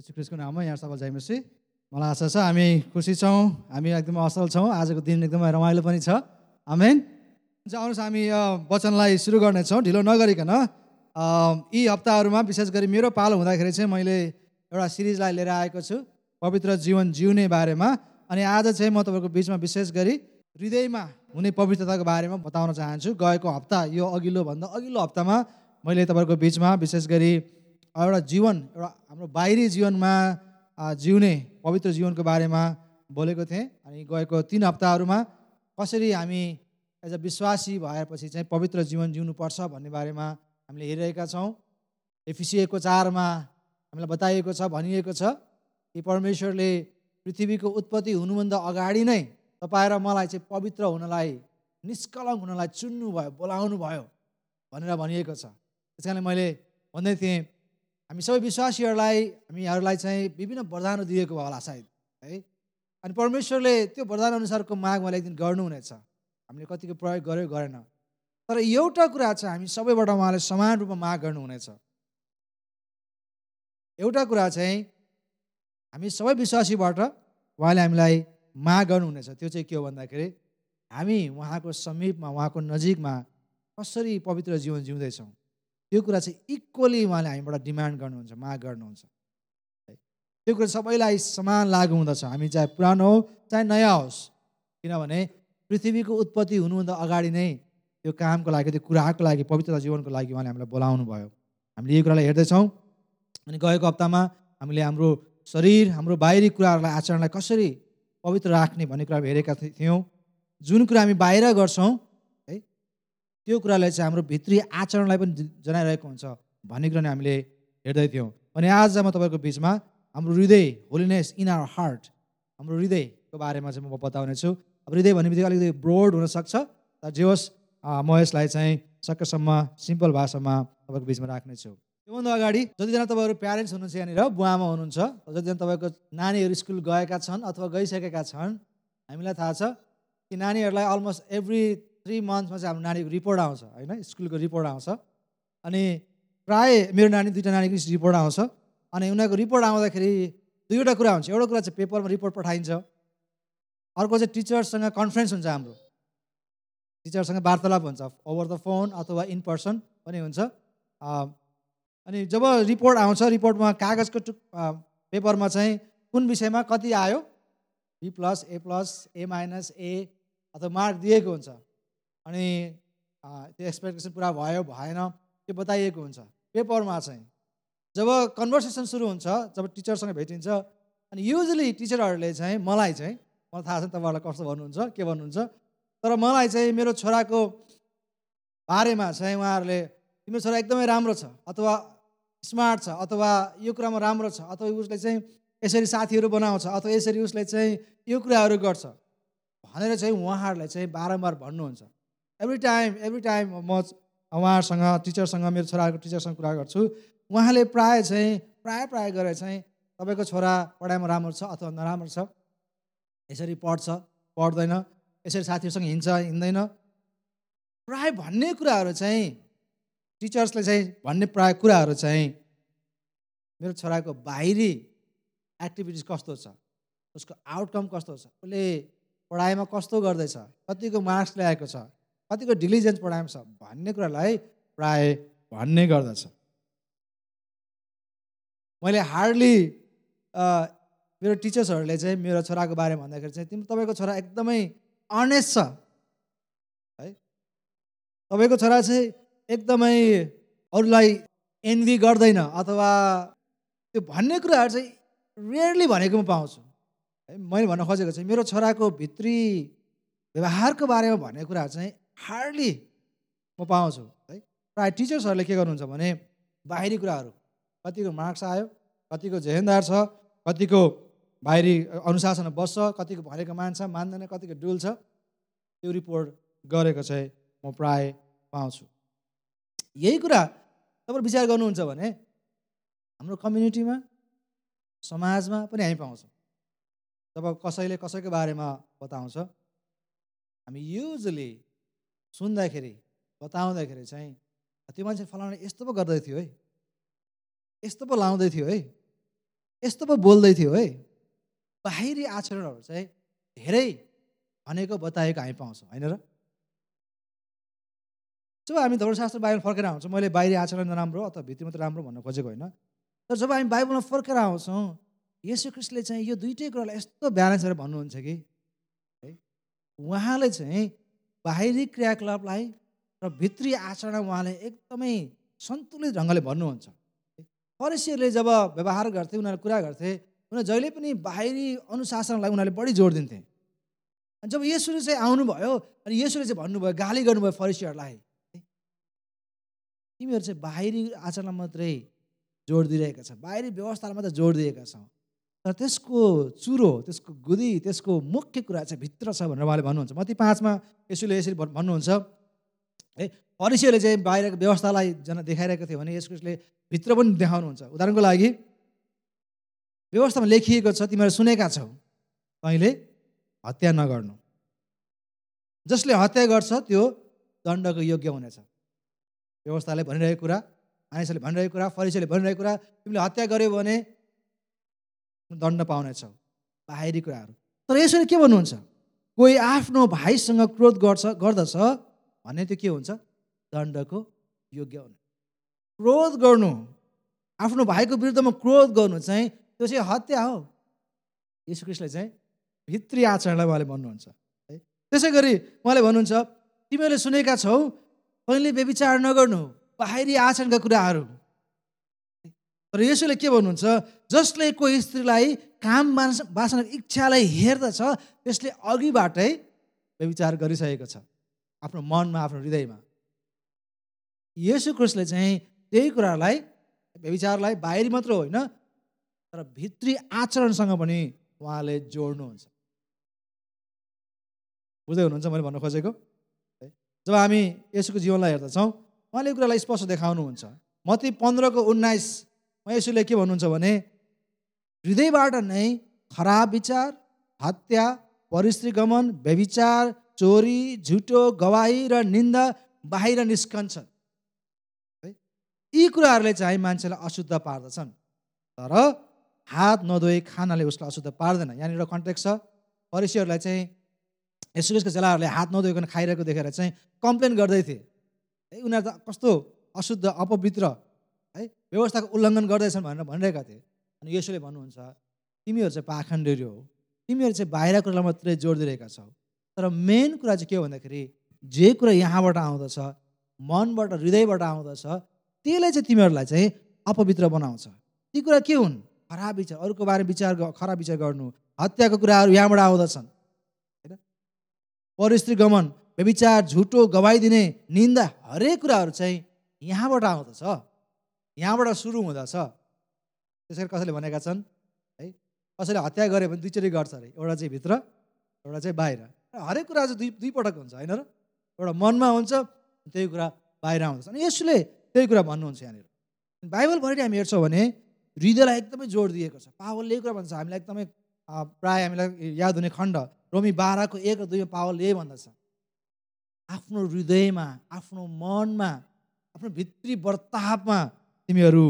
ख्रिस्टको नाममा यहाँ सबल जाइमेसी मलाई आशा छ हामी खुसी छौँ हामी एकदमै असल छौँ। आजको दिन एकदमै रमाइलो पनि छ। आमेन। आउनुहोस् हामी वचनलाई सुरु गर्नेछौँ ढिलो नगरिकन। यी हप्ताहरूमा विशेष गरी मेरो पालो हुँदाखेरि चाहिँ मैले एउटा सिरिजलाई लिएर आएको छु पवित्र जीवन जिउने बारेमा। अनि आज चाहिँ म तपाईँको बिचमा विशेष गरी हृदयमा हुने पवित्रताको बारेमा बताउन चाहन्छु। गएको हप्ता यो अघिल्लो भन्दा अघिल्लो हप्तामा मैले तपाईँहरूको बिचमा विशेष गरी एउटा जीवन एउटा हाम्रो बाहिरी जीवनमा जिउने पवित्र जीवनको बारेमा बोलेको थिएँ। अनि गएको तिन हप्ताहरूमा कसरी हामी एज अ विश्वासी भएपछि चाहिँ पवित्र जीवन जिउनुपर्छ भन्ने बारेमा हामीले हेरिरहेका छौँ। एफिसिएको चारमा हामीलाई बताइएको छ भनिएको छ कि परमेश्वरले पृथ्वीको उत्पत्ति हुनुभन्दा अगाडि नै तपाईँ र मलाई चाहिँ पवित्र हुनलाई निष्कलङ्क हुनलाई चुन्नुभयो बोलाउनु भयो भनेर भनिएको छ। त्यस कारणले मैले भन्दै थिएँ हामी सबै विश्वासीहरूलाई हामीहरूलाई चाहिँ विभिन्न वरदानहरू दिएको होला सायद है? अनि परमेश्वरले त्यो वरदान अनुसारको माग मलाई एक दिन गर्नुहुनेछ। हामीले कतिको प्रयोग गर्यो गरेन। तर एउटा कुरा चाहिँ हामी सबैबाट उहाँले समान रूपमा माग गर्नुहुनेछ। एउटा कुरा चाहिँ हामी सबै विश्वासीबाट उहाँले हामीलाई माग गर्नुहुनेछ। त्यो चाहिँ के हो भन्दाखेरि हामी उहाँको समीपमा उहाँको नजिकमा कसरी पवित्र जीवन जिउँदैछौँ? त्यो कुरा चाहिँ इक्वली उहाँले हामीबाट डिमान्ड गर्नुहुन्छ माग गर्नुहुन्छ। है। त्यो कुरा सबैलाई समान लागु हुँदछ। हामी चाहे पुरानो हो चाहे नयाँ होस् किनभने पृथ्वीको उत्पत्ति हुनुभन्दा अगाडि नै त्यो कामको लागि त्यो कुराको लागि पवित्रता जीवनको लागि उहाँले हामीलाई बोलाउनु भयो। हामीले यो कुरालाई हेर्दैछौँ। अनि गएको हप्तामा हामीले हाम्रो शरीर हाम्रो बाहिरी कुराहरूलाई आचरणलाई कसरी पवित्र राख्ने भन्ने कुरा हेरेका थियौँ। जुन कुरा हामी बाहिर गर्छौँ त्यो कुरालाई चाहिँ हाम्रो भित्री आचरणलाई पनि जनाइरहेको हुन्छ भन्ने कुरा नै हामीले हेर्दै थियौँ। अनि आज म तपाईँको बिचमा हाम्रो हृदय होलिनेस इन आवर हार्ट हाम्रो हृदयको बारेमा चाहिँ म बताउने छु। अब हृदय भन्ने बित्तिकै अलिकति ब्रोड हुनसक्छ तर जे होस् म यसलाई चाहिँ सकेसम्म सिम्पल भाषामा तपाईँको बिचमा राख्नेछु त्योभन्दा अगाडि जतिजना तपाईँहरू प्यारेन्ट्स हुनुहुन्छ यहाँनिर बुवामा हुनुहुन्छ जतिजना तपाईँको नानीहरू स्कुल गएका छन् अथवा गइसकेका छन् हामीलाई थाहा छ कि नानीहरूलाई अलमोस्ट एभ्री थ्री मन्थमा चाहिँ हाम्रो नानीको रिपोर्ट आउँछ होइन? स्कुलको रिपोर्ट आउँछ। अनि प्राय मेरो नानी दुइटा नानीको रिपोर्ट आउँछ। अनि उनीहरूको रिपोर्ट आउँदाखेरि दुईवटा कुरा हुन्छ। एउटा कुरा चाहिँ पेपरमा रिपोर्ट पठाइन्छ। अर्को चाहिँ टिचर्ससँग कन्फरेन्स हुन्छ हाम्रो। टिचरसँग वार्तालाप हुन्छ। ओभर द फोन अथवा इन पर्सन पनि हुन्छ। अनि जब रिपोर्ट आउँछ रिपोर्टमा कागजको अ, पेपरमा चाहिँ कुन विषयमा कति आयो? B plus A plus A minus A अथवा मार्क दिएको हुन्छ। अनि त्यो एक्सपेक्टेसन पुरा भयो भएन त्यो बताइएको हुन्छ। पेपरमा चाहिँ जब कन्भर्सेसन सुरु हुन्छ जब टिचरसँग भेटिन्छ अनि युजली टिचरहरूले चाहिँ मलाई चाहिँ मलाई थाहा छ तपाईँहरूलाई कस्तो भन्नुहुन्छ के भन्नुहुन्छ तर मलाई चाहिँ मेरो छोराको बारेमा चाहिँ उहाँहरूले तिम्रो छोरा एकदमै राम्रो छ अथवा स्मार्ट छ अथवा यो कुरामा राम्रो छ अथवा उसले चाहिँ यसरी साथीहरू बनाउँछ अथवा यसरी उसले चाहिँ यो कुराहरू गर्छ। भनेर चाहिँ उहाँहरूलाई चाहिँ बारम्बार भन्नुहुन्छ। एभ्री टाइम एभ्री टाइम म उहाँहरूसँग टिचरसँग मेरो छोराको टिचरसँग कुरा गर्छु। उहाँले प्राय चाहिँ प्राय प्राय गरेर चाहिँ तपाईँको छोरा पढाइमा राम्रो छ अथवा नराम्रो छ यसरी पढ्छ पढ्दैन यसरी साथीहरूसँग हिँड्छ हिँड्दैन। प्राय भन्ने कुराहरू चाहिँ टिचर्सले चाहिँ भन्ने प्राय कुराहरू चाहिँ मेरो छोराको बाहिरी एक्टिभिटिज कस्तो छ उसको आउटकम कस्तो छ उसले पढाइमा कस्तो गर्दैछ कतिको मार्क्स ल्याएको छ कतिको डिलिजेन्स पढाइमा छ भन्ने कुरालाई प्राय भन्ने गर्दछ। मैले हार्डली मेरो टिचर्सहरूले चाहिँ मेरो छोराको बारेमा भन्दाखेरि चाहिँ तिम्रो तपाईँको छोरा एकदमै अनेस्ट छ। है? तपाईँको छोरा चाहिँ एकदमै अरूलाई एन्भी गर्दैन अथवा त्यो भन्ने कुराहरू चाहिँ रेयरली भनेको म पाउँछु। है मैले भन्न खोजेको चाहिँ मेरो छोराको भित्री व्यवहारको बारेमा भन्ने कुराहरू चाहिँ हार्डली म पाउँछु है। प्रायः टिचर्सहरूले के गर्नुहुन्छ भने बाहिरी कुराहरू कतिको मार्क्स आयो कतिको जेहेन्दार छ कतिको बाहिरी अनुशासनमा बस्छ कतिको भनेको मान्छ मान्दैन कतिको डुल्छ त्यो रिपोर्ट गरेको चाहिँ म प्राय पाउँछु। यही कुरा तपाईँ विचार गर्नुहुन्छ भने हाम्रो कम्युनिटीमा समाजमा पनि हामी पाउँछौँ। जब कसैले कसैको बारेमा बताउँछ? हामी युजली सुन्दाखेरि बताउँदाखेरि चाहिँ त्यो मान्छे फलाउने यस्तो पो गर्दै थियो है। यस्तो पो लाउँदै थियो है। यस्तो पो बोल्दै थियो है। बाहिरी आचरणहरू चाहिँ धेरै भनेको बताएको हामी पाउँछौँ होइन र? जब हामी धर्मशास्त्र बाइबल फर्केर आउँछौँ मैले बाहिरी आचरण नराम्रो अथवा भित्री मात्रै राम्रो भन्न खोजेको होइन। तर जब हामी बाइबलमा फर्केर आउँछौँ यसो क्रिस्टले चाहिँ यो दुइटै कुरालाई यस्तो ब्यालेन्स गरेर भन्नुहुन्छ कि है उहाँले चाहिँ बाहिरी क्रियाकलापलाई र भित्री आचरण उहाँले एकदमै सन्तुलित ढङ्गले भन्नुहुन्छ। फरेसीहरूले जब व्यवहार गर्थे उनीहरूले कुरा गर्थे उनीहरू जहिले पनि बाहिरी अनुशासनलाई उनीहरूले बढी जोड दिन्थे। अनि जब यसुले चाहिँ आउनुभयो अनि यसुले चाहिँ भन्नुभयो गाली गर्नुभयो फरेसीहरूलाई तिमीहरू चाहिँ बाहिरी आचरण मात्रै जोड दिइरहेका छ बाहिरी व्यवस्थालाई मात्रै जोड दिएका छौ। तर त्यसको चुरो त्यसको गुदी त्यसको मुख्य कुरा चाहिँ भित्र छ भनेर उहाँले भन्नुहुन्छ। मती पाँचमा यसुले यसरी भन्नुहुन्छ है फरिसीहरूले चाहिँ बाहिरको व्यवस्थालाई जना देखाइरहेको थियो भने यसले भित्र पनि देखाउनुहुन्छ। उदाहरणको लागि व्यवस्थामा लेखिएको छ तिमीहरू सुनेका छौ। तैँले हत्या नगर्नु। जसले हत्या गर्छ त्यो दण्डको योग्य हुनेछ। व्यवस्थाले भनिरहेको कुरा मानिसहरूले भनिरहेको कुरा फरिसीले भनिरहेको कुरा तिमीले हत्या गर्यो भने दण्ड पाउनेछौ बाहिरी कुराहरू। तर यसरी के भन्नुहुन्छ? कोही आफ्नो भाइसँग क्रोध गर्छ गर्दछ भने त्यो के हुन्छ? दण्डको योग्य हुने। क्रोध गर्नु आफ्नो भाइको विरुद्धमा क्रोध गर्नु चाहिँ त्यो चाहिँ हत्या हो। यीशु क्रिस्टले चाहिँ भित्री आचरणलाई उहाँले भन्नुहुन्छ है। त्यसै गरी उहाँले भन्नुहुन्छ तिमीहरूले सुनेका छौ कहिले व्यविचार नगर्नु बाहिरी आचरणका कुराहरू तर यसोले के भन्नुहुन्छ? जसले कोही स्त्रीलाई काम बाँच्न इच्छालाई हेर्दछ त्यसले अघिबाटै व्यविचार गरिसकेको छ आफ्नो मनमा आफ्नो हृदयमा। यसु क्रिस्टले चाहिँ त्यही कुरालाई व्यविचारलाई बाहिरी मात्र होइन तर भित्री आचरणसँग पनि उहाँले जोड्नुहुन्छ। बुझ्दै हुनुहुन्छ मैले भन्न खोजेको? जब हामी यसुको जीवनलाई हेर्दछौँ उहाँले कुरालाई स्पष्ट देखाउनुहुन्छ। मती पन्ध्रको उन्नाइस यसुले के भन्नुहुन्छ भने हृदयबाट नै खराब विचार हत्या परिश्रीगमन व्यविचार चोरी झुटो गवाही र निन्दा बाहिर निस्कन्छन्। है? यी कुराहरूले चाहिँ मान्छेलाई अशुद्ध पार्दछन्। तर हात नधोए खानाले उसलाई अशुद्ध पार्दैन। यहाँनिर कन्टेक्ट छ। परिसीहरूलाई चाहिँ यसुकेसको चेलाहरूले हात नधोइकन खाइरहेको देखेर चाहिँ कम्प्लेन गर्दै थिए। है उनीहरू त कस्तो अशुद्ध अपवित्र व्यवस्थाको उल्लङ्घन गर्दैछन् भनेर भनिरहेका थिए। अनि यसोले भन्नुहुन्छ तिमीहरू चाहिँ पाखण्डेरी हो। तिमीहरू चाहिँ बाहिर कुरालाई मात्रै जोड दिइरहेका छौ। तर मेन कुरा चाहिँ के हो भन्दाखेरि जे कुरा यहाँबाट आउँदछ मनबाट हृदयबाट आउँदछ त्यसले चाहिँ तिमीहरूलाई चाहिँ अपवित्र बनाउँछ। ती कुरा के हुन्? खराब विचार अरूको बारेमा विचार खराब विचार गर्नु हत्याको कुराहरू यहाँबाट आउँदछन्। होइन? परिस्थिति गमन व्यविचार झुटो गवाई दिने निन्दा हरेक कुराहरू चाहिँ यहाँबाट आउँदछ। यहाँबाट सुरु हुँदछ। त्यसरी कसैले भनेका छन् है कसैले हत्या गऱ्यो भने दुईचोटि गर्छ अरे एउटा चाहिँ भित्र एउटा चाहिँ बाहिर। हरेक कुरा चाहिँ दुई दुईपटक हुन्छ होइन र? एउटा मनमा हुन्छ त्यही कुरा बाहिर आउँदछ। अनि यसले त्यही कुरा भन्नुहुन्छ यहाँनिर। बाइबलभरि हामी हेर्छौँ भने हृदयलाई एकदमै जोड दिएको छ। पावलले कुरा भन्छ। हामीलाई एकदमै प्रायः हामीलाई याद हुने खण्ड रोमी बाह्रको एक र दुईमा पावलले यही भन्दछ। आफ्नो हृदयमा आफ्नो मनमा आफ्नो भित्री वर्तापमा तिमीहरू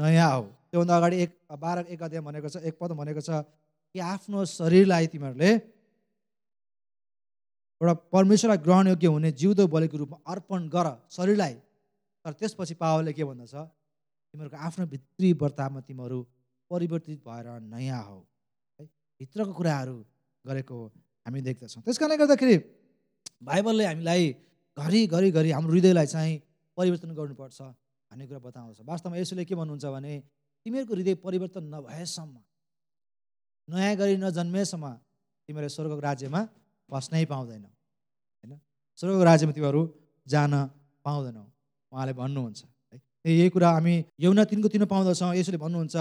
नयाँ हौ। त्योभन्दा अगाडि एक बाह्र एक अध्याय भनेको छ एक पद भनेको छ कि आफ्नो शरीरलाई तिमीहरूले एउटा परमेश्वरलाई ग्रहणयोग्य हुने जिउँदो बलिको रूपमा अर्पण गर शरीरलाई। तर त्यसपछि पावलले के भन्दछ? तिमीहरूको आफ्नो भित्री वर्तावमा तिमीहरू परिवर्तित भएर नयाँ हौ। है भित्रको कुराहरू गरेको हामी देख्दछौँ। त्यस कारणले गर्दाखेरि बाइबलले हामीलाई घरिघरि घरि हाम्रो हृदयलाई चाहिँ परिवर्तन गर्नुपर्छ। भन्ने कुरा बताउँछ वास्तवमा यसोले के भन्नुहुन्छ भने तिमीहरूको हृदय परिवर्तन नभएसम्म नयाँ गरी नजन्मेसम्म तिमीहरू स्वर्गको राज्यमा बस्नै पाउँदैनौ। होइन? स्वर्गको राज्यमा तिमीहरू जान पाउँदैनौ। उहाँले भन्नुहुन्छ है? यही कुरा हामी यौना तिनको तिन पाउँदछौँ। यसोले भन्नुहुन्छ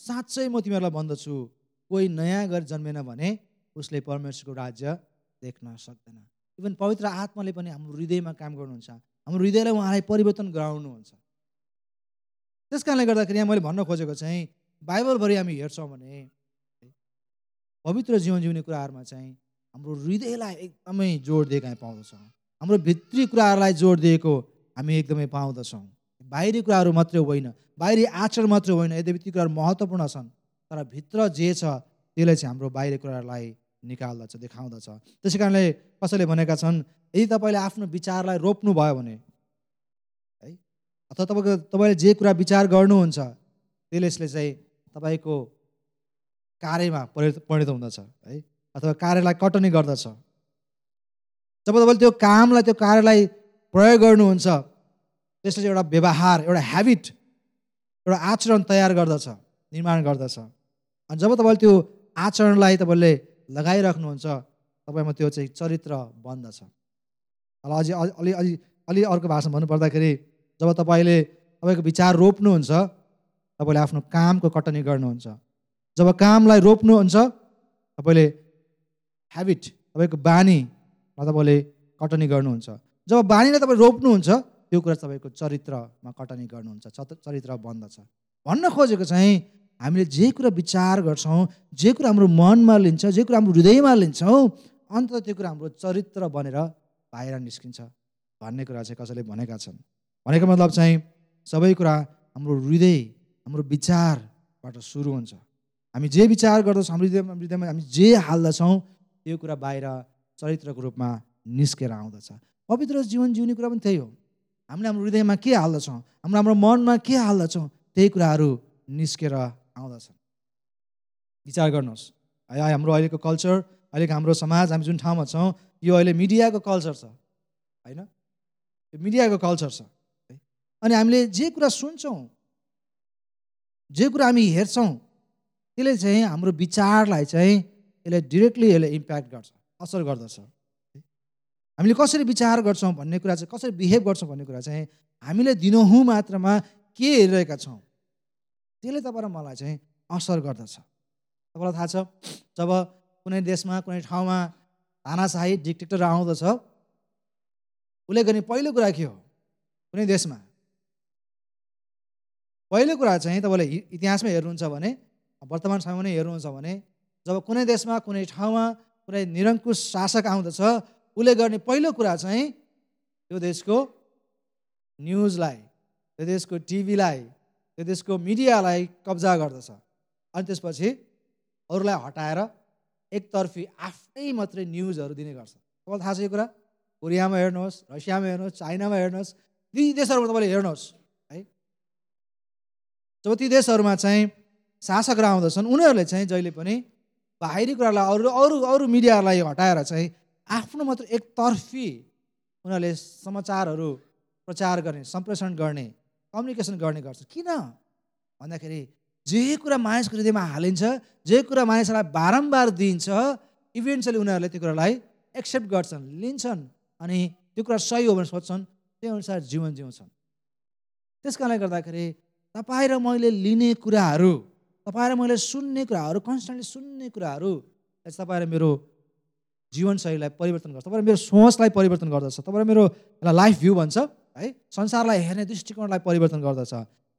साँच्चै म तिमीहरूलाई भन्दछु कोही नयाँ गरी जन्मेन भने उसले परमेश्वरको राज्य देख्न सक्दैन। इभन पवित्र आत्माले पनि हाम्रो हृदयमा काम गर्नुहुन्छ। हाम्रो हृदयलाई उहाँलाई परिवर्तन गराउनुहुन्छ। त्यस कारणले गर्दाखेरि यहाँ मैले भन्न खोजेको चाहिँ बाइबलभरि हामी हेर्छौँ भने पवित्र जीवन जिउने कुराहरूमा चाहिँ हाम्रो हृदयलाई एकदमै जोड दिएको हामी पाउँदछौँ। हाम्रो भित्री कुराहरूलाई जोड दिएको हामी एकदमै पाउँदछौँ। बाहिरी कुराहरू मात्रै होइन बाहिरी आचरण मात्रै होइन यद्यपि ती कुराहरू महत्त्वपूर्ण छन् तर भित्र जे छ त्यसले चाहिँ हाम्रो बाहिर कुराहरूलाई निकाल्दछ देखाउँदछ। त्यसै कारणले कसैले भनेका छन् यदि तपाईँले आफ्नो विचारलाई रोप्नु भयो भने अथवा तपाईँको तपाईँले जे कुरा विचार गर्नुहुन्छ त्यसले यसले चाहिँ तपाईँको कार्यमा परिणत परिणत हुँदछ है? अथवा कार्यलाई कटनी गर्दछ। जब तपाईँले त्यो कामलाई त्यो कार्यलाई प्रयोग गर्नुहुन्छ त्यसले चाहिँ एउटा व्यवहार एउटा ह्याबिट एउटा आचरण तयार गर्दछ निर्माण गर्दछ। अनि जब तपाईँले त्यो आचरणलाई तपाईँले लगाइराख्नुहुन्छ तपाईँमा त्यो चाहिँ चरित्र बन्दछ। अझै अलि अलि अलि अर्को भाषा भन्नुपर्दाखेरि जब तपाईँले तपाईँको विचार रोप्नुहुन्छ तपाईँले आफ्नो कामको कटनी गर्नुहुन्छ। जब कामलाई रोप्नुहुन्छ तपाईँले ह्याबिट तपाईँको बानीमा तपाईँले कटनी गर्नुहुन्छ। जब बानीलाई तपाईँ रोप्नुहुन्छ त्यो कुरा तपाईँको चरित्रमा कटनी गर्नुहुन्छ चरित्र बन्दछ भन्न खोजेको चाहिँ हामीले जे कुरा विचार गर्छौँ जे कुरा हाम्रो मनमा लिन्छ जे कुरा हाम्रो हृदयमा लिन्छौँ अन्त त्यो कुरा हाम्रो चरित्र बनेर बाहिर निस्किन्छ। भन्ने कुरा चाहिँ कसैले भनेका छन्। भनेको मतलब चाहिँ सबै कुरा हाम्रो हृदय हाम्रो विचारबाट सुरु हुन्छ। हामी जे विचार गर्दछौँ हाम्रो हृदयमा हृदयमा हामी जे हाल्दछौँ त्यो कुरा बाहिर चरित्रको रूपमा निस्केर आउँदछ। पवित्र जीवन जिउने कुरा पनि त्यही हो। हामीले हाम्रो हृदयमा के हाल्दछौँ हाम्रो हाम्रो मनमा के हाल्दछौँ त्यही कुराहरू निस्केर आउँदछन्। विचार गर्नुहोस्। है हाम्रो अहिलेको कल्चर अहिलेको हाम्रो समाज हामी जुन ठाउँमा छौँ यो अहिले मिडियाको कल्चर छ होइन? यो मिडियाको कल्चर छ। अनि हामीले जे कुरा सुन्छौँ जे कुरा हामी हेर्छौँ त्यसले चाहिँ हाम्रो विचारलाई चाहिँ यसले डिरेक्टली यसले इम्प्याक्ट गर्छ असर गर्दछ। हामीले कसरी विचार गर्छौँ भन्ने कुरा चाहिँ कसरी बिहेभ गर्छौँ भन्ने कुरा चाहिँ हामीले दिनहुँ मात्रामा के हेरिरहेका छौँ त्यसले तपाईँ मलाई चाहिँ असर गर्दछ। तपाईँलाई थाहा छ जब कुनै देशमा कुनै ठाउँमा तानाशाही डिक्टेक्टर आउँदछ उसले गर्ने पहिलो कुरा के हो? कुनै देशमा पहिलो कुरा चाहिँ तपाईँले इतिहासमा हेर्नुहुन्छ भने वर्तमान समयमा नै हेर्नुहुन्छ भने जब कुनै देशमा कुनै ठाउँमा कुनै निरङ्कुश शासक आउँदछ उसले गर्ने पहिलो कुरा चाहिँ त्यो देशको न्युजलाई त्यो देशको टिभीलाई त्यो देशको मिडियालाई कब्जा गर्दछ। अनि त्यसपछि अरूलाई हटाएर एकतर्फी आफ्नै मात्रै न्युजहरू दिने गर्छ। तपाईँलाई थाहा छ यो कुरा? कोरियामा हेर्नुहोस् रसियामा हेर्नुहोस् चाइनामा हेर्नुहोस् ती देशहरूमा तपाईँले हेर्नुहोस्। जब ती देशहरूमा चाहिँ शासकहरू आउँदछन् उनीहरूले चाहिँ जहिले पनि बाहिरी कुरालाई अरू अरू अरू मिडियाहरूलाई हटाएर चाहिँ आफ्नो मात्र एकतर्फी उनीहरूले समाचारहरू प्रचार गर्ने सम्प्रेषण गर्ने कम्युनिकेसन गर्ने गर्छ। किन? भन्दाखेरि जे कुरा मानिसको हृदयमा हालिन्छ जे कुरा मानिसहरूलाई बारम्बार दिइन्छ इभेन्चुली उनीहरूले त्यो कुरालाई एक्सेप्ट गर्छन् लिन्छन् अनि त्यो कुरा सही हो भनेर सोध्छन् त्यही अनुसार जीवन जिउँछन्। त्यस कारणले गर्दाखेरि तपाईँ र मैले लिने कुराहरू तपाईँ र मैले सुन्ने कुराहरू कन्सटेन्टली सुन्ने कुराहरू तपाईँ र मेरो जीवनशैलीलाई परिवर्तन गर्छ। तपाईँ मेरो सोचलाई परिवर्तन गर्दछ। तपाईँ मेरो लाइफ भ्यू भन्छ है? संसारलाई हेर्ने दृष्टिकोणलाई परिवर्तन गर्दछ।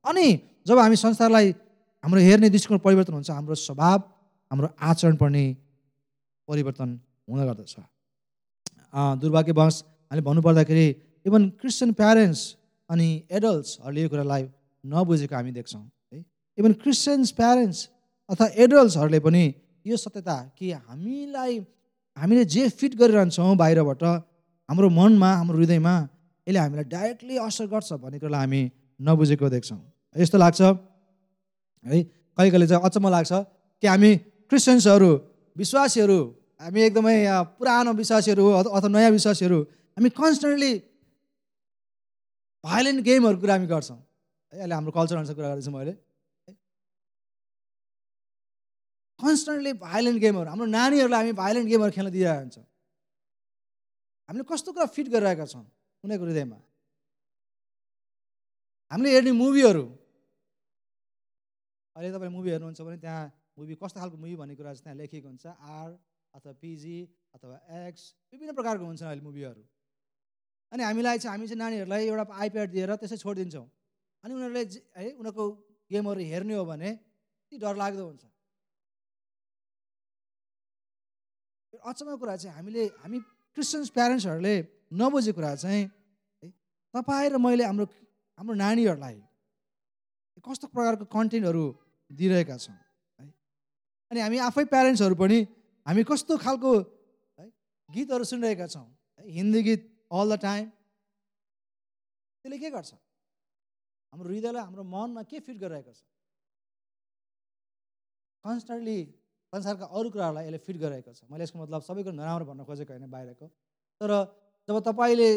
अनि जब हामी संसारलाई हाम्रो हेर्ने दृष्टिकोण परिवर्तन हुन्छ हाम्रो स्वभाव हाम्रो आचरण पनि परिवर्तन हुन गर्दछ। दुर्भाग्यवश हामीले भन्नुपर्दाखेरि इभन क्रिस्चियन प्यारेन्ट्स अनि एडल्ट्सहरूले यो कुरालाई नबुझेको हामी देख्छौँ है? इभन क्रिस्चियन्स प्यारेन्ट्स अथवा एडल्ट्सहरूले पनि यो सत्यता कि हामीलाई हामीले जे फिट गरिरहन्छौँ बाहिरबाट हाम्रो मनमा हाम्रो हृदयमा यसले हामीलाई डाइरेक्टली असर गर्छ भन्ने कुरालाई हामी नबुझेको देख्छौँ। यस्तो लाग्छ है? कहिले कहिले चाहिँ अचम्म लाग्छ कि हामी क्रिस्चियन्सहरू विश्वासीहरू हामी एकदमै पुरानो विश्वासीहरू अथवा नयाँ विश्वासीहरू हामी कन्सटेन्टली भाइलेन्ट गेमहरूको कुरा हामी गर्छौँ। अहिले हाम्रो कल्चर अनुसार कुरा गर्दैछु मैले कन्सटेन्टली भाइलेन्ट गेमहरू हाम्रो नानीहरूलाई हामी भाइलेन्ट गेमहरू खेल्न दिइरहेको हुन्छ हामीले कस्तो कुरा फिट गरिरहेका छौँ उनीहरूको हृदयमा हामीले हेर्ने मुभीहरू। अहिले तपाईँ मुभी हेर्नुहुन्छ भने त्यहाँ मुभी कस्तो खालको मुभी भन्ने कुरा चाहिँ त्यहाँ लेखिएको हुन्छ। आर अथवा पिजी अथवा एक्स विभिन्न प्रकारको हुन्छ अहिले मुभीहरू। अनि हामीलाई चाहिँ हामी चाहिँ नानीहरूलाई एउटा आइप्याड दिएर त्यसै छोडिदिन्छौँ। अनि उनीहरूले है उनीहरूको गेमहरू हेर्ने हो भने यति डरलाग्दो हुन्छ। अचम्मको कुरा चाहिँ हामीले हामी क्रिस्चियन्स प्यारेन्ट्सहरूले नबुझेको कुरा चाहिँ है तपाईँ र मैले हाम्रो हाम्रो नानीहरूलाई कस्तो प्रकारको कन्टेन्टहरू दिइरहेका छौँ है? अनि हामी आफै प्यारेन्ट्सहरू पनि हामी कस्तो खालको है गीतहरू सुनिरहेका छौँ है हिन्दी गीत अल द टाइम त्यसले के गर्छ? हाम्रो हृदयलाई हाम्रो मनमा के फिट गरिरहेको छ? कन्सटेन्टली संसारका अरू कुराहरूलाई यसले फिट गरिरहेको छ। मैले यसको मतलब सबैको नराम्रो भन्न खोजेको होइन बाहिरको। तर जब तपाईँले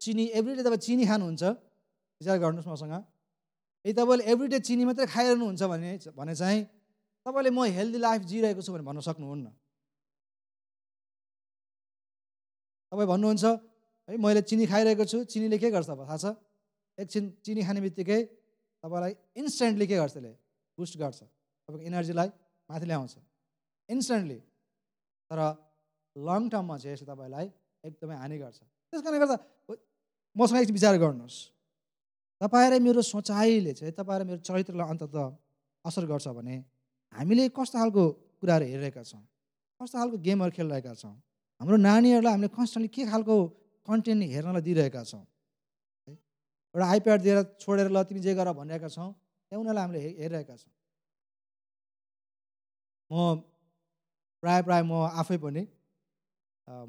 चिनी एभ्रिडे तपाईँ चिनी खानुहुन्छ विचार गर्नुहोस् मसँग। यदि तपाईँले एभ्रिडे चिनी मात्रै खाइरहनुहुन्छ भने भने चाहिँ तपाईँले म हेल्दी लाइफ जिरहेको छु भने भन्न सक्नुहुन्न। तपाईँ भन्नुहुन्छ है मैले चिनी खाइरहेको छु। चिनीले के गर्छ? थाहा छ? एकछिन चिनी खाने बित्तिकै तपाईँलाई इन्स्टेन्टली के गर्छ त्यसले बुस्ट गर्छ। तपाईँको एनर्जीलाई माथि ल्याउँछ। इन्स्टेन्टली तर लङ टर्ममा चाहिँ यसले तपाईँलाई एकदमै हानि गर्छ। त्यस कारणले गर्दा मसँग एक विचार गर्नुहोस्। तपाईँ र मेरो सोचाइले चाहिँ तपाईँ र मेरो चरित्रलाई अन्तत असर गर्छ भने हामीले कस्तो खालको कुराहरू हेरिरहेका छौँ? कस्तो खालको गेमहरू खेलिरहेका छौँ? हाम्रो नानीहरूलाई हामीले कन्सटेन्टली के खालको कन्टेन्ट हेर्नलाई दिइरहेका छौँ? एउटा आइप्याड दिएर छोडेर ल तिमी जे गर भनिरहेका छौँ त्यहाँ उनीहरूलाई हामीले हेरिरहेका छौँ। म प्रायः प्रायः म आफै पनि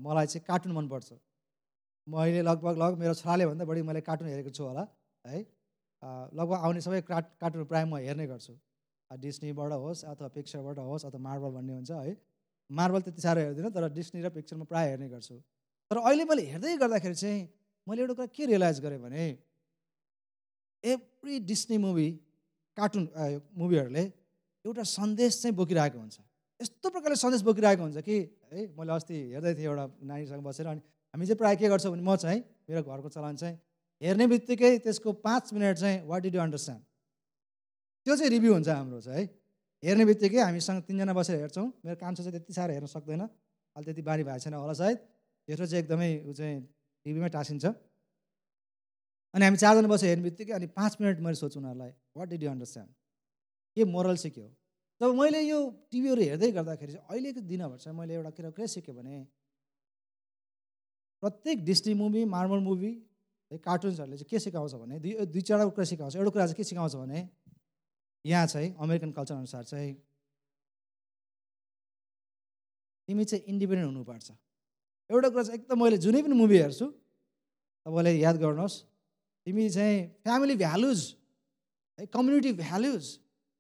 मलाई चाहिँ कार्टुन मनपर्छ। मैले लगभग लगभग मेरो छोराले भन्दा बढी मैले कार्टुन हेरेको छु होला है। लगभग आउने सबै कार्ट कार्टुन प्रायः म हेर्ने गर्छु। डिस्नीबाट होस् अथवा पिक्चरबाट होस् अथवा मार्बल भन्ने हुन्छ है। मार्बल त्यति साह्रो हेर्दिनँ तर डिस्नी र पिक्चरमा प्रायः हेर्ने गर्छु। तर अहिले मैले हेर्दै गर्दाखेरि चाहिँ मैले एउटा कुरा के रियलाइज गरेँ भने एभ्री डिस्नी मुभी कार्टुन मुभीहरूले एउटा सन्देश चाहिँ बोकिरहेको हुन्छ। यस्तो प्रकारले सन्देश बोकिरहेको हुन्छ कि है मैले अस्ति हेर्दै थिएँ एउटा नानीसँग बसेर अनि हामी चाहिँ प्रायः के गर्छौँ भने म चाहिँ मेरो घरको चलन चाहिँ हेर्ने बित्तिकै त्यसको पाँच मिनट चाहिँ वाट डिड यु अन्डरस्ट्यान्ड त्यो चाहिँ रिभ्यू हुन्छ हाम्रो चाहिँ है। हेर्ने बित्तिकै हामीसँग तिनजना बसेर हेर्छौँ। मेरो कान्छो चाहिँ त्यति साह्रो हेर्न सक्दैन। अहिले त्यति बानी भएको छैन होला सायद। जेठो चाहिँ एकदमै ऊ चाहिँ टिभीमै टाँसिन्छ। अनि हामी चारजना बसेर हेर्ने बित्तिकै अनि पाँच मिनट मैले सोध्छु उनीहरूलाई वाट डिड यु अन्डरस्ट्यान्ड के मोरल सिक्यो जब मैले यो टिभीहरू हेर्दै गर्दाखेरि चाहिँ अहिलेको दिनभर चाहिँ मैले एउटा कुरा के सिकेँ भने प्रत्येक डिस्नी मुभी मार्बल मुभी है कार्टुन्सहरूले चाहिँ के सिकाउँछ भने दुई दुई चारवटा कुरा सिकाउँछ। एउटा कुरा चाहिँ के सिकाउँछ भने यहाँ चाहिँ अमेरिकन कल्चर अनुसार चाहिँ तिमी चाहिँ इन्डिपेन्डेन्ट हुनुपर्छ। एउटा कुरा चाहिँ एकदम मैले जुनै पनि मुभी हेर्छु तपाईँले याद गर्नुहोस् तिमी चाहिँ फ्यामिली भ्यालुज है कम्युनिटी भ्यालुज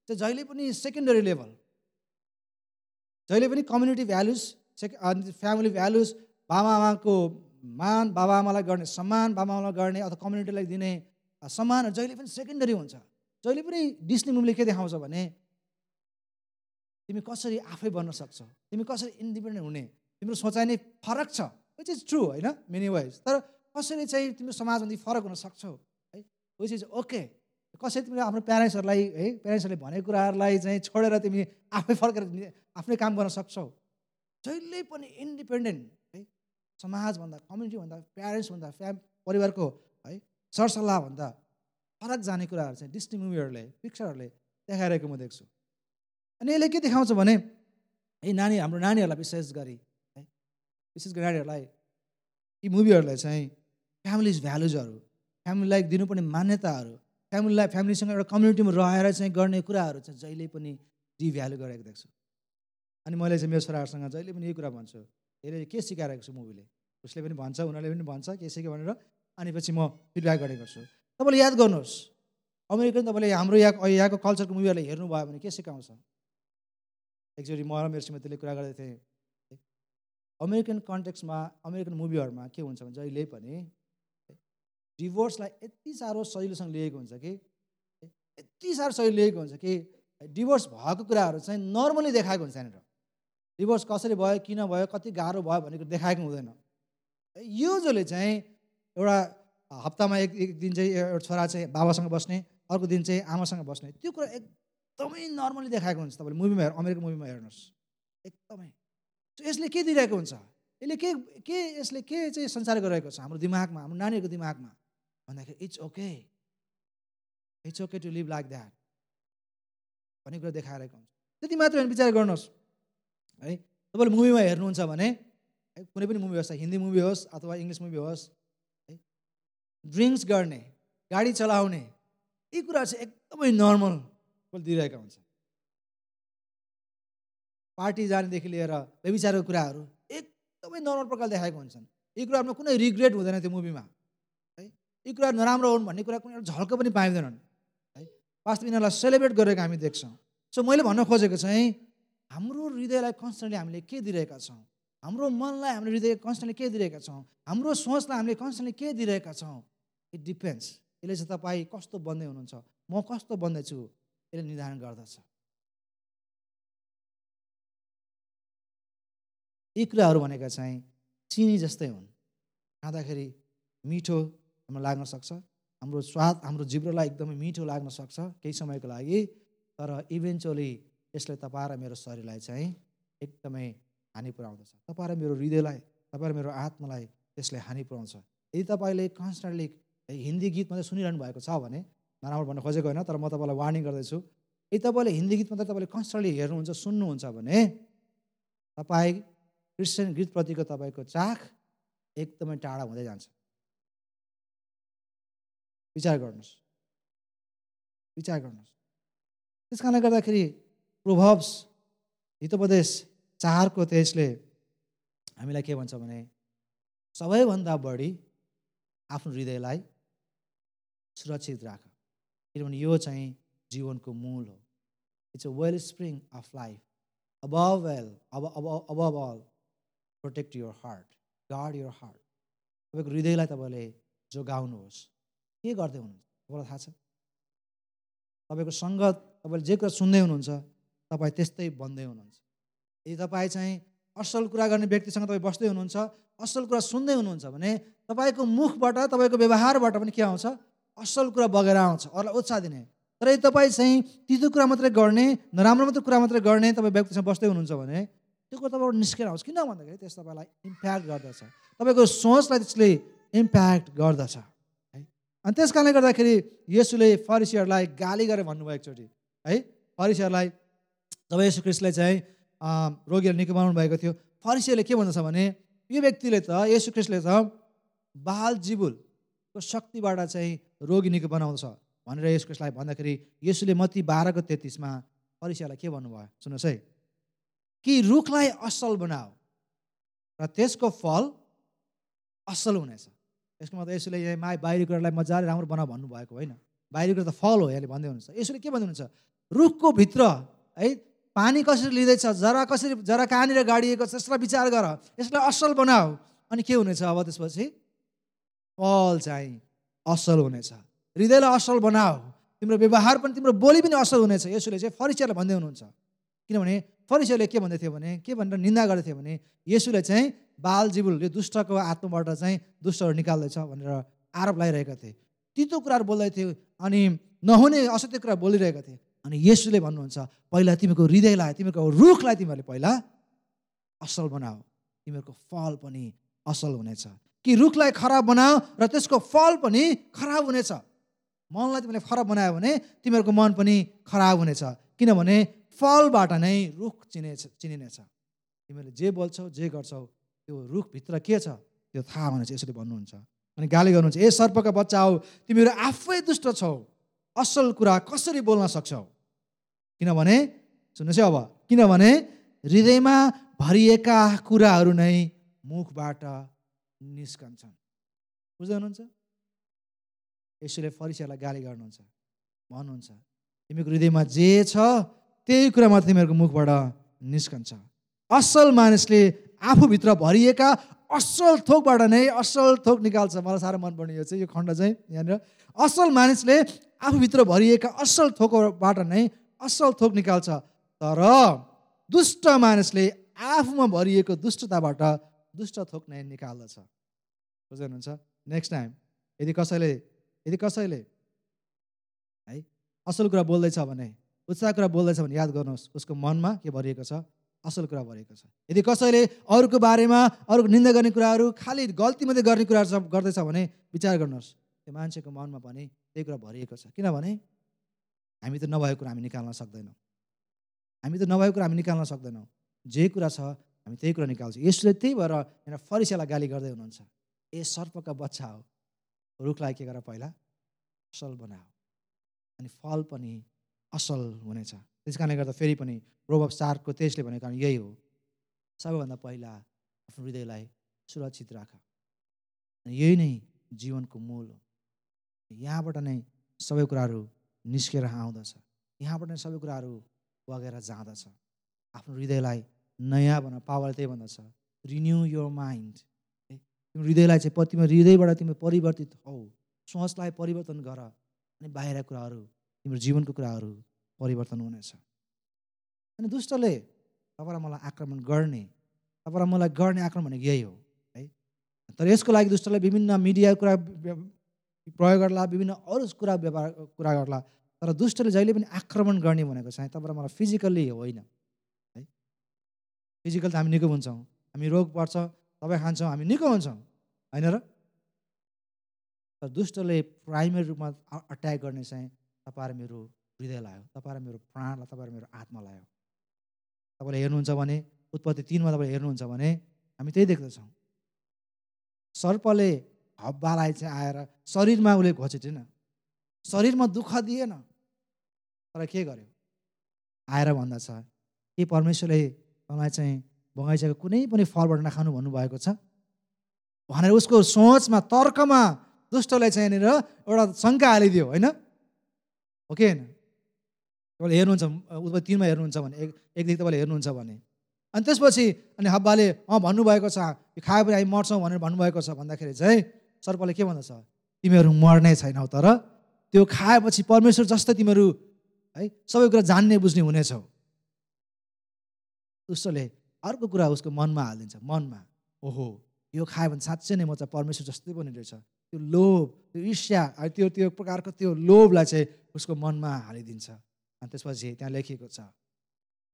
चाहिँ जहिले पनि सेकेन्डरी लेभल जहिले पनि कम्युनिटी भ्यालुज सेक फ्यामिली भ्यालुज बाबा आमाको मान बाबा आमालाई गर्ने सम्मान बाबा आमालाई गर्ने अथवा कम्युनिटीलाई दिने सम्मान जहिले पनि सेकेन्डरी हुन्छ जहिले पनि डिस्नी मुभीले के देखाउँछ भने तिमी कसरी आफै बन्न सक्छौ? तिमी कसरी इन्डिपेन्डेन्ट हुने? तिम्रो सोचाइ नै फरक छ विच इज ट्रु होइन? मेनी वाइज तर कसरी चाहिँ तिम्रो समाजभन्दा फरक हुन सक्छौ? है विच इज ओके कसरी तिमीले आफ्नो प्यारेन्ट्सहरूलाई है प्यारेन्ट्सहरूले भनेको कुराहरूलाई चाहिँ छोडेर तिमी आफै फर्केर आफ्नै काम गर्न सक्छौ? जहिले पनि इन्डिपेन्डेन्ट है समाजभन्दा कम्युनिटीभन्दा प्यारेन्ट्सभन्दा फ्याम परिवारको है सरसल्लाहभन्दा फरक जाने कुराहरू चाहिँ डिस्नी मुभीहरूले पिक्चरहरूले देखाइरहेको म देख्छु। अनि यसले के देखाउँछ भने यी नानी हाम्रो नानीहरूलाई विशेष गरी है विशेष गरी नानीहरूलाई यी मुभीहरूले चाहिँ फ्यामिलिज भ्यालुजहरू फ्यामिलीलाई दिनुपर्ने मान्यताहरू फ्यामिलीलाई फ्यामिलीसँग एउटा कम्युनिटीमा रहेर चाहिँ गर्ने कुराहरू चाहिँ जहिले पनि डिभ्यालु गरेको देख्छु। अनि मैले चाहिँ मेरो छोराहरूसँग जहिले पनि यही कुरा भन्छु। यसले के सिकाइरहेको छु मुभीले उसले पनि भन्छ उनीहरूले पनि भन्छ के सिक्यो भनेर। अनि पछि म फिडब्याक गर्ने गर्छु। तपाईँले याद गर्नुहोस् अमेरिकन तपाईँले हाम्रो यहाँ यहाँको कल्चरको मुभीहरूलाई हेर्नुभयो भने के सिकाउँछ? एकचोटि म र मेरो श्रीमतीले कुरा गर्दै थिएँ। अमेरिकन कन्टेक्समा अमेरिकन मुभीहरूमा के हुन्छ भने जहिले पनि डिभोर्सलाई यति साह्रो सजिलोसँग लिएको हुन्छ कि? यति साह्रो सजिलो लिएको हुन्छ कि? डिभोर्स भएको कुराहरू चाहिँ नर्मली देखाएको हुन्छ यहाँनिर। डिभोर्स कसरी भयो किन भयो कति गाह्रो भयो भन्ने कुरो देखाएको हुँदैन। यो जसले चाहिँ एउटा हप्तामा एक एक दिन चाहिँ एउटा छोरा चाहिँ बाबासँग बस्ने अर्को दिन चाहिँ आमासँग बस्ने त्यो कुरा एकदमै नर्मली देखाएको हुन्छ तपाईँले मुभीमा हेर अमेरिकन मुभीमा हेर्नुहोस्। एकदमै। यसले के दिइरहेको हुन्छ? यसले के के यसले के चाहिँ सञ्चार गरिरहेको छ? हाम्रो दिमागमा हाम्रो नानीहरूको दिमागमा। भन्दाखेरि it's okay it's okay to live like that भन्ने कुरा देखाइरहेको हुन्छ। त्यति मात्र विचार गर्नुहोस्। है तपाईँले मुभीमा हेर्नुहुन्छ भने कुनै पनि मुभी होस् हिन्दी मुभी होस् अथवा इङ्ग्लिस मुभी होस् है ड्रिङ्क्स गर्ने गाडी चलाउने यी कुरा चाहिँ एकदमै नर्मल दिइरहेका हुन्छ पार्टी जानेदेखि लिएर व्यविचारको कुराहरू एकदमै नर्मल प्रकारले देखाएको हुन्छन्। यी कुराहरूमा कुनै रिग्रेट हुँदैन त्यो मुभीमा है यी कुराहरू नराम्रो हुन् भन्ने कुरा कुनै एउटा झल्क पनि पाइँदैनन् है? वास्तव यिनीहरूलाई सेलिब्रेट गरेको हामी देख्छौँ। सो मैले भन्न खोजेको चाहिँ हाम्रो हृदयलाई कन्सटेन्टली हामीले के दिइरहेका छौँ? हाम्रो मनलाई हामीले हृदय कन्सटेन्टली के दिइरहेका छौँ? हाम्रो सोचलाई हामीले कन्सटेन्टली के दिइरहेका छौँ? इट डिपेन्ड्स यसले चाहिँ तपाईँ कस्तो बन्दै हुनुहुन्छ? म कस्तो बन्दैछु? यसले निर्धारण गर्दछ। यी कुराहरू भनेका चाहिँ चिनी जस्तै हुन्। खाँदाखेरि मिठो हाम्रो लाग्न सक्छ। हाम्रो स्वाद हाम्रो जिब्रोलाई एकदमै मिठो लाग्न सक्छ केही समयको लागि। तर इभेन्चुअली यसले तपाईँ र मेरो शरीरलाई चाहिँ एकदमै हानि पुऱ्याउँदछ। तपाईँ र मेरो हृदयलाई तपाईँ र मेरो आत्मालाई त्यसले हानि पुऱ्याउँछ। यदि तपाईँले कन्सटेन्टली हिन्दी गीत मात्रै सुनिरहनु भएको छ भने नराम्रो भन्न खोजेको होइन तर म तपाईँलाई वार्निङ गर्दैछु। यदि तपाईँले हिन्दी गीत मात्रै तपाईँले कन्सटेन्टली हेर्नुहुन्छ सुन्नुहुन्छ भने तपाईँ क्रिस्चियन गीतप्रतिको तपाईँको चाख एकदमै टाढा हुँदै जान्छ। विचार गर्नुहोस्। विचार गर्नुहोस्। त्यस कारणले गर्दाखेरि प्रोभब्स हितोपदेश चारको त्यसले हामीलाई के भन्छ भने सबैभन्दा बढी आफ्नो हृदयलाई सुरक्षित राख। किनभने यो चाहिँ जीवनको मूल हो। It's a wellspring of life above well, above, above, above all, protect your heart, guard your heart. तपाईँको हृदयलाई तपाईँले जोगाउनुहोस्। के गर्दै हुनुहुन्छ? तपाईँलाई थाहा छ? तपाईँको सङ्गत तपाईँले जे कुरा सुन्दै हुनुहुन्छ तपाईँ त्यस्तै बन्दै हुनुहुन्छ। यदि तपाईँ चाहिँ असल कुरा गर्ने व्यक्तिसँग तपाईँ बस्दै हुनुहुन्छ असल कुरा सुन्दै हुनुहुन्छ भने तपाईँको मुखबाट तपाईँको व्यवहारबाट पनि के आउँछ? असल कुरा बगेर आउँछ अरूलाई उत्साह दिने। तर यदि तपाईँ चाहिँ तितो कुरा मात्रै गर्ने नराम्रो मात्रै कुरा मात्रै गर्ने तपाईँ व्यक्तिसँग बस्दै हुनुहुन्छ भने त्यो कुरा तपाईँबाट निस्केर आउँछ। किन भन्दाखेरि त्यस तपाईँलाई इम्प्याक्ट गर्दछ। तपाईँको सोचलाई त्यसले इम्प्याक्ट गर्दछ। अनि त्यस कारणले गर्दाखेरि यसुले फरिसीहरूलाई गाली गरेर भन्नुभयो एकचोटि है फरिसीहरूलाई जब यसु क्रिस्टलाई चाहिँ रोगीहरू निको बनाउनु भएको थियो। फरिसीहरूले के भन्दछ भने यो व्यक्तिले त यसु क्रिस्टले त बाल जिबुलको शक्तिबाट चाहिँ रोगी निको बनाउँछ भनेर यसलाई भन्दाखेरि यसुले मती बाह्रको तेत्तिसमा फरिसीहरूलाई के भन्नुभयो? सुन्नुहोस् है। कि रुखलाई असल बनाऊ र त्यसको फल असल हुनेछ। यसको मतलब यसोले यहाँ मा बाहिरी कुरालाई मजाले राम्रो बनाऊ भन्नुभएको होइन। बाहिरी कुरा त फल हो यहाँले भन्दै हुनुहुन्छ। यसोले के भन्दै हुनुहुन्छ? रुखको भित्र है पानी कसरी लिँदैछ जरा कसरी जरा कहाँनिर गाडिएको छ यसलाई विचार गर। यसलाई असल बनाऊ। अनि के हुनेछ अब त्यसपछि? फल चाहिँ असल हुनेछ। हृदयलाई असल बनाऊ। तिम्रो व्यवहार पनि तिम्रो बोली पनि असल हुनेछ। यसोले चाहिँ फरिचयलाई भन्दै हुनुहुन्छ। किनभने फरिचयले के भन्दै थियो भने के भनेर निन्दा गर्दै थियो भने यसुले चाहिँ बाल जीवुल यो दुष्टको आत्माबाट चाहिँ दुष्टहरू निकाल्दैछ भनेर आरोप लगाइरहेका थिए। तितो कुराहरू बोल्दै थियो अनि नहुने असत्य कुरा बोलिरहेका थिए। अनि यसुले भन्नुहुन्छ पहिला तिमीको हृदयलाई तिमीको रुखलाई तिमीहरूले पहिला असल बनाऊ तिमीहरूको फल पनि असल हुनेछ। कि रुखलाई खराब बनाऊ र त्यसको फल पनि खराब हुनेछ। मनलाई तिमीले खराब बनायो भने तिमीहरूको मन पनि खराब हुनेछ। किनभने फलबाट नै रुख चिनेछ चिनिनेछ। तिमीहरूले जे बोल्छौ जे गर्छौ त्यो रुखभित्र के छ? त्यो थाहा हुनेछ यसरी भन्नुहुन्छ। अनि गाली गर्नुहुन्छ ए सर्पका बच्चा हौ तिमीहरू आफै दुष्ट छौ। असल कुरा कसरी बोल्न सक्छौ? किनभने सुन्नुहोस् है अब किनभने हृदयमा भरिएका कुराहरू नै मुखबाट निस्कन्छन्। बुझ्दै हुनुहुन्छ यसोले फरिसीहरूलाई गाली गर्नुहुन्छ। भन्नुहुन्छ तिमीको हृदयमा जे छ त्यही कुरा मात्र तिमीहरूको मुखबाट निस्कन्छ। असल मानिसले आफूभित्र भरिएका असल थोकबाट नै असल थोक निकाल्छ। मलाई साह्रो मनपर्ने यो चाहिँ यो खण्ड चाहिँ यहाँनिर। असल मानिसले आफूभित्र भरिएका असल थोकबाट नै असल थोक निकाल्छ। तर दुष्ट मानिसले आफूमा भरिएको दुष्टताबाट दुष्ट थोक नै निकाल्दछ। बुझ्नुहुन्छ? नेक्स्ट टाइम यदि कसैले यदि कसैले है असल कुरा बोल्दैछ भने उत्साह कुरा बोल्दैछ भने याद गर्नुहोस् उसको मनमा के भरिएको छ? असल कुरा भरिएको छ। यदि कसैले अरूको बारेमा अरूको निन्दा गर्ने कुराहरू खालि गल्ती मात्रै गर्ने कुराहरू गर्दैछ भने विचार गर्नुहोस्। त्यो मान्छेको मनमा पनि त्यही कुरा भरिएको छ। किनभने हामी त नभएको कुरा हामी निकाल्न सक्दैनौँ। हामी त नभएको कुरा हामी निकाल्न सक्दैनौँ। जे कुरा छ हामी त्यही कुरा निकाल्छौँ। यसले त्यही भएर यहाँ फरिसेलाई गाली गर्दै हुनुहुन्छ। ए सर्पका बच्चा हो। रुखलाई के गर पहिला असल बनाऊ अनि फल पनि असल हुनेछ। त्यस कारणले गर्दा फेरि पनि प्रोभव चारको त्यसले भनेको कारण यही हो। सबैभन्दा पहिला आफ्नो हृदयलाई सुरक्षित राख। यही नै जीवनको मूल हो। यहाँबाट नै सबै कुराहरू निस्केर आउँदछ। यहाँबाट नै सबै कुराहरू बगेर जाँदछ। आफ्नो हृदयलाई नयाँ बना पावर त्यही भन्दछ। रिन्यू योर माइन्ड है। तिम्रो हृदयलाई चाहिँ तिम्रो हृदयबाट तिम्रो परिवर्तित हौ। सोचलाई परिवर्तन गर। अनि बाहिर कुराहरू तिम्रो जीवनको कुराहरू परिवर्तन हुनेछ। अनि दुष्टले तपाईँलाई मलाई आक्रमण गर्ने तपाईँलाई मलाई गर्ने आक्रमण भनेको यही हो है। तर यसको लागि दुष्टले विभिन्न मिडिया कुरा प्रयोग गर्ला विभिन्न अरू कुरा व्यवहार कुरा गर्ला तर दुष्टले जहिले पनि आक्रमण गर्ने भनेको चाहिँ तपाईँलाई मलाई फिजिकल्ली होइन है। फिजिकल त हामी निको हुन्छौँ हामी रोग पर्छ तपाईँ खान्छौँ हामी निको हुन्छौँ होइन र? तर दुष्टले प्राइमेरी रूपमा अट्याक गर्ने चाहिँ तपाईँहरू मेरो हृदय लायो। तपाईँहरू मेरो प्राणलाई तपाईँहरू मेरो आत्मा लायो। तपाईँले हेर्नुहुन्छ भने उत्पत्ति तिनमा तपाईँले हेर्नुहुन्छ भने हामी त्यही देख्दछौँ। सर्पले हब्बालाई चाहिँ आएर शरीरमा उसले घोचेटेन शरीरमा दुःख दिएन। तर के गर्यो? आएर भन्दा छ के परमेश्वरले तँलाई चाहिँ बगैँचाको कुनै पनि फलबाट नखानु भन्नुभएको छ? भनेर उसको सोचमा तर्कमा दुष्टलाई चाहिँ यहाँनिर एउटा शङ्का हालिदियो होइन? हो कि होइन? तपाईँले हेर्नुहुन्छ उसमा तिनमा हेर्नुहुन्छ भने एक एकदेखि तपाईँले हेर्नुहुन्छ भने। अनि त्यसपछि अनि हब्बाले अँ भन्नुभएको छ यो खायो भने हामी मर्छौँ भनेर भन्नुभएको छ। भन्दाखेरि चाहिँ सर्पले के भन्दछ? तिमीहरू मर्ने छैनौ तर त्यो खाएपछि परमेश्वर जस्तो तिमीहरू है सबै कुरा जान्ने बुझ्ने हुनेछौ। दुष्टले अर्को कुरा उसको मनमा हालिदिन्छ मनमा ओहो यो खायो भने साँच्चै नै म चाहिँ परमेश्वर जस्तै पनि रहेछ। त्यो लोभ त्यो ईर्ष्या त्यो त्यो प्रकारको त्यो लोभलाई चाहिँ उसको मनमा हालिदिन्छ। अनि त्यसपछि त्यहाँ लेखिएको छ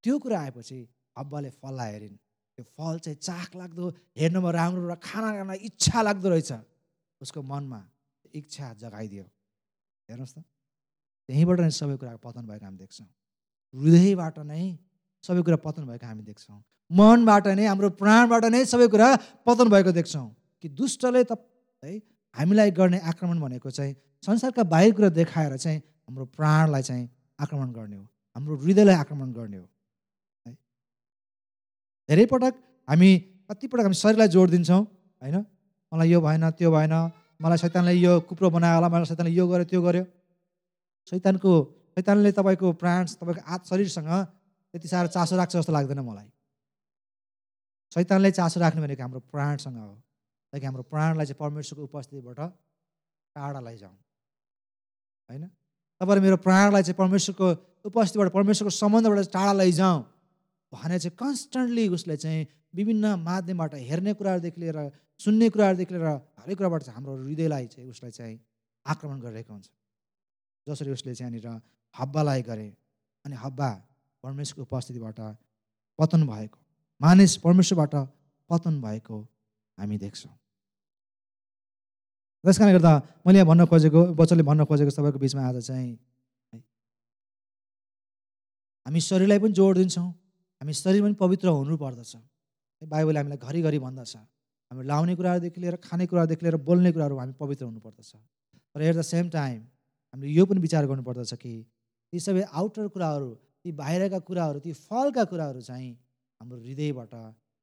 त्यो कुरा आएपछि हब्बाले फललाई हेरिन्। त्यो फल चाहिँ चाख लाग्दो हेर्नुमा राम्रो र खाना खान इच्छा लाग्दो रहेछ। उसको मनमा इच्छा जगाइदियो। हेर्नुहोस् त त्यहीँबाट नै सबै कुरा पतन भएको हामी देख्छौँ। हृदयबाट नै सबै कुरा पतन भएको हामी देख्छौँ। मनबाट नै हाम्रो प्राणबाट नै सबै कुरा पतन भएको देख्छौँ कि दुष्टले त है हामीलाई गर्ने आक्रमण भनेको चाहिँ संसारका बाहिर कुरा देखाएर चाहिँ हाम्रो प्राणलाई चाहिँ आक्रमण गर्ने हो। हाम्रो हृदयलाई आक्रमण गर्ने हो। है? धेरै पटक हामी कतिपटक हामी शरीरलाई जोड दिन्छौँ होइन? मलाई यो भएन त्यो भएन मलाई सैतानले यो कुप्रो बनायो होला मलाई सैतानले यो गर्यो त्यो गर्यो। सैतानको सैतानले तपाईँको प्राण तपाईँको आत शरीरसँग त्यति साह्रो चासो राख्छ जस्तो लाग्दैन मलाई। सैतानले चासो राख्ने भनेको हाम्रो प्राणसँग हो। ताकि हाम्रो प्राणलाई चाहिँ परमेश्वरको उपस्थितिबाट टाढा लैजाउँ। होइन? तपाईँले मेरो प्राणलाई चाहिँ परमेश्वरको उपस्थितिबाट परमेश्वरको सम्बन्धबाट टाढा लैजाउँ भने चाहिँ कन्सटेन्टली उसले चाहिँ विभिन्न माध्यमबाट हेर्ने कुराहरूदेखि लिएर सुन्ने कुराहरूदेखि लिएर हरेक कुराबाट चाहिँ हाम्रो हृदयलाई चाहिँ उसलाई चाहिँ आक्रमण गरिरहेको हुन्छ जसरी उसले चाहिँ यहाँनिर हब्बालाई गरे अनि हब्बा परमेश्वरको उपस्थितिबाट पतन भएको मानिस परमेश्वरबाट पतन भएको हामी देख्छौँ। त्यस कारणले गर्दा मैले यहाँ भन्न खोजेको बच्चाले भन्न खोजेको तपाईँको बिचमा आज चाहिँ हामी शरीरलाई पनि जोड दिन्छौँ हामी शरीर पनि पवित्र हुनुपर्दछ बाइबलले हामीलाई घरिघरि भन्दछ। हामी लाउने कुराहरूदेखि लिएर खाने कुराहरूदेखि लिएर बोल्ने कुराहरू हामी पवित्र हुनुपर्दछ तर एट द सेम टाइम हामीले यो पनि विचार गर्नुपर्दछ कि ती सबै आउटर कुराहरू ती बाहिरका कुराहरू ती फलका कुराहरू चाहिँ हाम्रो हृदयबाट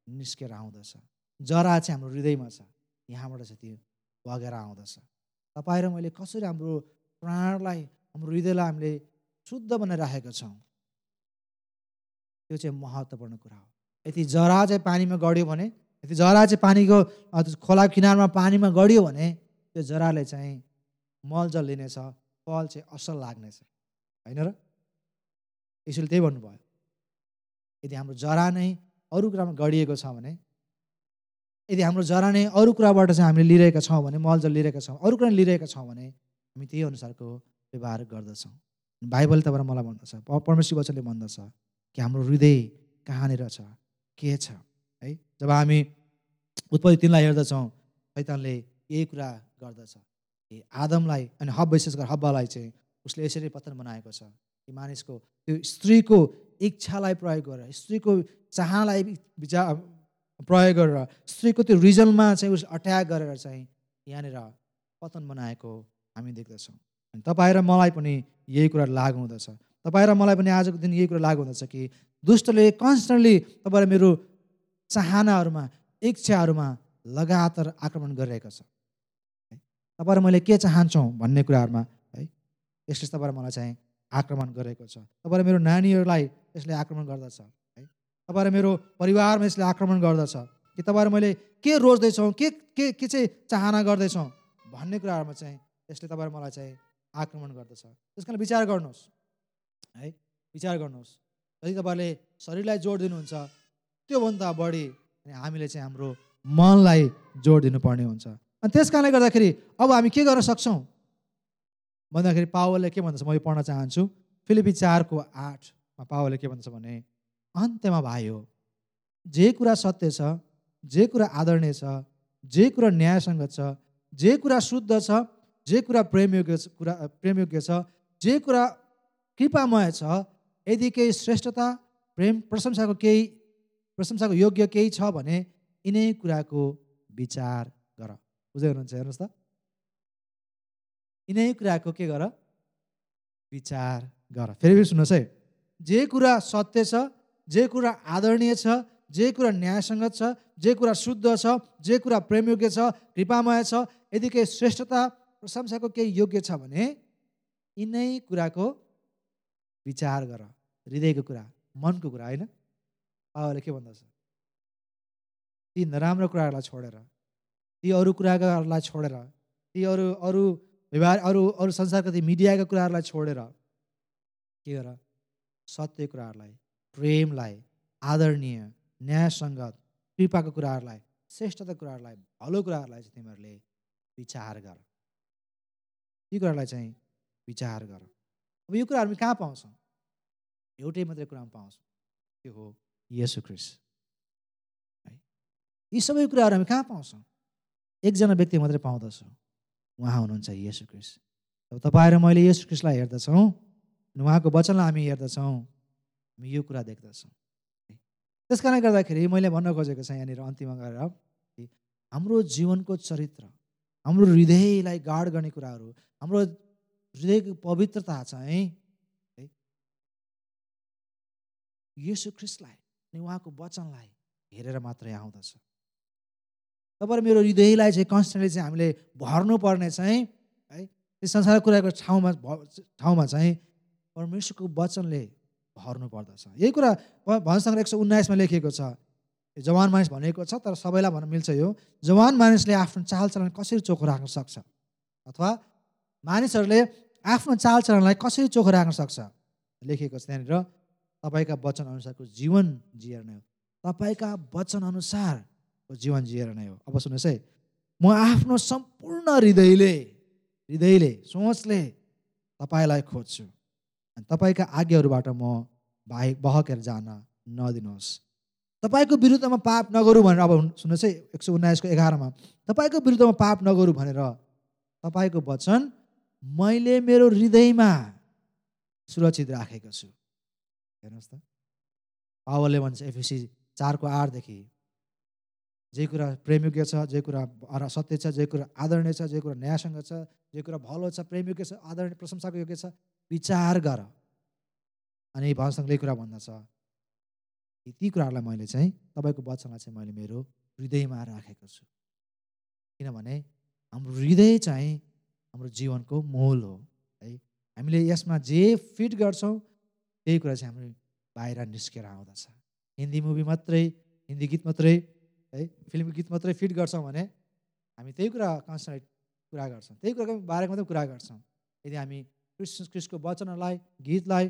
निस्केर आउँदछ। जरा चाहिँ हाम्रो हृदयमा छ। यहाँबाट चाहिँ त्यो बगेर आउँदछ। तपाईँ र मैले कसरी हाम्रो प्राणलाई हाम्रो हृदयलाई हामीले शुद्ध बनाइराखेका छौँ? त्यो चाहिँ महत्त्वपूर्ण कुरा हो। यति जरा चाहिँ पानीमा गढ्यो भने यति जरा चाहिँ पानीको खोला किनारमा पानीमा गढ्यो भने त्यो जराले चाहिँ मलजल लिनेछ फल चाहिँ असल लाग्नेछ। होइन र? यसोले त्यही भन्नुभयो। यदि हाम्रो जरा नै अरू कुरामा गढिएको छ भने यदि हाम्रो जरा नै अरू कुराबाट चाहिँ हामीले लिइरहेका छौँ भने मलजल लिइरहेका छौँ अरू कुरा लिइरहेका छौँ भने हामी त्यही अनुसारको व्यवहार गर्दछौँ। बाइबल तपाईँबाट मलाई भन्दछ परमेश्वर वचनले भन्दछ कि हाम्रो हृदय कहाँनिर छ के छ? है जब हामी उत्पत्ति तिनलाई हेर्दछौँ सैतानले यही कुरा गर्दछ कि आदमलाई अनि हब विशेष गरेर हब्बालाई चाहिँ उसले यसरी पतन बनाएको छ कि मानिसको त्यो स्त्रीको इच्छालाई प्रयोग गरेर स्त्रीको चाहलाई विचार प्रयोग गरेर स्त्रीको त्यो रिजनमा चाहिँ उस अट्याक गरेर चाहिँ यहाँनिर पतन बनाएको हामी देख्दछौँ। अनि तपाईँ र मलाई पनि यही कुरा लागु हुँदछ। तपाईँ र मलाई पनि आजको दिन यही कुरा लागु हुँदछ कि दुष्टले कन्सटेन्टली तपाईँलाई मेरो चाहनाहरूमा इच्छाहरूमा लगातार आक्रमण गरिरहेको छ। है तपाईँ र मैले के चाहन्छौँ भन्ने कुराहरूमा है यसले तपाईँ मलाई चाहिँ आक्रमण गरेको छ। तपाईँ मेरो नानीहरूलाई यसले आक्रमण गर्दछ। है तपाईँ र मेरो परिवारमा यसले आक्रमण गर्दछ कि तपाईँ र मैले के रोज्दैछौँ के के के चाहिँ चाहना गर्दैछौँ भन्ने कुराहरूमा चाहिँ यसले तपाईँ र मलाई चाहिँ आक्रमण गर्दछ। त्यस कारण विचार गर्नुहोस् है विचार गर्नुहोस्। यदि तपाईँले शरीरलाई जोड दिनुहुन्छ त्योभन्दा बढी हामीले चाहिँ हाम्रो मनलाई जोड दिनुपर्ने हुन्छ। अनि त्यस कारणले गर्दाखेरि अब हामी के गर्न सक्छौँ? भन्दाखेरि पावलले के भन्दछ म यो पढ्न चाहन्छु। फिलिपी चारको आठमा पावलले के भन्छ भने अन्त्यमा हो जे कुरा सत्य छ जे कुरा आदरणीय छ जे कुरा न्यायसङ्गत छ जे कुरा शुद्ध छ जे कुरा प्रेमयोग्य कुरा प्रेमयोग्य छ जे कुरा कृपामय छ यदि केही श्रेष्ठता प्रेम प्रशंसाको केही प्रशंसाको योग्य केही छ भने यिनै कुराको विचार गर। बुझ्दै हुनुहुन्छ? हेर्नुहोस् त। यिनै कुराको के गर? विचार गर। फेरि फेरि सुन्नुहोस् है। जे कुरा सत्य छ जे कुरा आदरणीय छ जे कुरा न्यायसङ्गत छ जे कुरा शुद्ध छ जे कुरा प्रेमयोग्य छ कृपामय छ यदि केही श्रेष्ठता प्रशंसाको केही योग्य छ भने यिनै कुराको विचार गर। हृदयको कुरा मनको कुरा होइन? बाबाले के भन्दछ? ती नराम्रो कुराहरूलाई छोडेर ती अरू कुराहरूलाई छोडेर ती अरू अरू व्यवहार अरू अरू संसारका ती मिडियाका कुराहरूलाई छोडेर के गर? सत्य कुराहरूलाई प्रेमलाई आदरणीय न्यायसङ्गत कृपाको कुराहरूलाई श्रेष्ठता कुराहरूलाई भलो कुराहरूलाई चाहिँ तिमीहरूले विचार गर। ती कुराहरूलाई चाहिँ विचार गर। अब यो कुराहरू कहाँ पाउँछौँ? एउटै मात्रै कुरामा पाउँछौँ। त्यो हो यसु क्रिस है? यी सबै कुराहरू हामी कहाँ पाउँछौँ? एकजना व्यक्ति मात्रै पाउँदछौँ। उहाँ हुनुहुन्छ यसु क्रिस अब तपाईँ र मैले यसु क्रिसलाई हेर्दछौँ उहाँको वचनलाई हामी हेर्दछौँ। हामी यो कुरा देख्दछौँ। त्यस कारणले गर्दाखेरि मैले भन्न खोजेको छ यहाँनिर अन्तिममा गएर हाम्रो जीवनको चरित्र हाम्रो हृदयलाई गाड गर्ने कुराहरू हाम्रो हृदयको पवित्रता चाहिँ है? यसु ख्रिस्टलाई अनि उहाँको वचनलाई हेरेर मात्रै आउँदछ। तपाईँ मेरो हृदयलाई चाहिँ कन्सटेन्टली चाहिँ हामीले भर्नुपर्ने चाहिँ है? त्यो संसारको कुराको ठाउँमा ठाउँमा चाहिँ परमेश्वरको वचनले भर्नु पर्दछ। यही कुरा भनसँग एक सय उन्नाइसमा लेखिएको छ। जवान मानिस भनेको छ तर सबैलाई भन्न मिल्छ यो। जवान मानिसले आफ्नो चालचलन कसरी चोखो राख्न सक्छ? अथवा मानिसहरूले आफ्नो चालचलनलाई कसरी चोखो राख्न सक्छ? लेखिएको छ त्यहाँनिर। तपाईँका वचन अनुसारको जीवन जिएर नै हो। तपाईँका वचन अनुसारको जीवन जिएर नै हो। अब सुन्नुहोस् है। म आफ्नो सम्पूर्ण हृदयले हृदयले सोचले तपाईँलाई खोज्छु। अनि तपाईँका आज्ञाहरूबाट म बाहेक बहकेर जान नदिनुहोस्। तपाईँको विरुद्धमा पाप नगरौँ भनेर अब सुन्नुहोस् है एक सय उन्नाइसको एघारमा। तपाईँको विरुद्धमा पाप नगरौँ भनेर तपाईँको वचन मैले मेरो हृदयमा सुरक्षित राखेको छु। हेर्नुहोस् त। पावलले भन्छ एफएसी चारको आठदेखि जे कुरा प्रेमयोग्य छ जे कुरा सत्य छ जे कुरा आदरणीय छ जे कुरा न्यायसँग छ जे कुरा भलो छ प्रेमयोग्य छ आदरणीय प्रशंसाको योग्य छ विचार गर। अनि भनसँगले कुरा भन्दछ। ती कुराहरूलाई मैले चाहिँ तपाईँको वचनलाई चाहिँ मैले मेरो हृदयमा राखेको छु। किनभने हाम्रो हृदय चाहिँ हाम्रो जीवनको मोल हो है। हामीले यसमा जे फिट गर्छौँ त्यही कुरा चाहिँ हाम्रो बाहिर निस्केर आउँदछ। हिन्दी मुभी मात्रै हिन्दी गीत मात्रै है फिल्मी गीत मात्रै फिट गर्छौँ भने हामी त्यही कुरा कन्सन्ट्रेट कुरा गर्छौँ। त्यही कुराको बारेमा मात्रै कुरा गर्छौँ। यदि हामी कृष्ण कृष्णको वचनलाई गीतलाई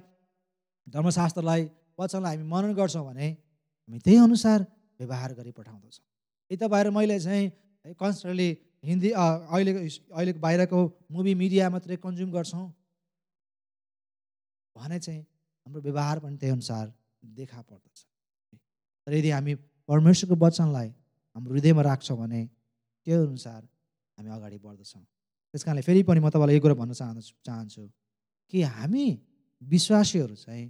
धर्मशास्त्रलाई वचनलाई हामी मनन गर्छौँ भने हामी त्यही अनुसार व्यवहार गरी पठाउँदछौँ। यता बाहिर मैले चाहिँ कन्सन्ट्रेटली हिन्दी अहिलेको अहिलेको बाहिरको मुभी मिडिया मात्रै कन्ज्युम गर्छौँ भने चाहिँ हाम्रो व्यवहार पनि त्यही अनुसार देखा पर्दछ। तर यदि हामी परमेश्वरको वचनलाई हाम्रो हृदयमा राख्छौँ भने त्यो अनुसार हामी अगाडि बढ्दछौँ। त्यस कारणले फेरि पनि म तपाईँलाई यो कुरा भन्न चाहन्छु चाहन्छु कि हामी विश्वासीहरू चाहिँ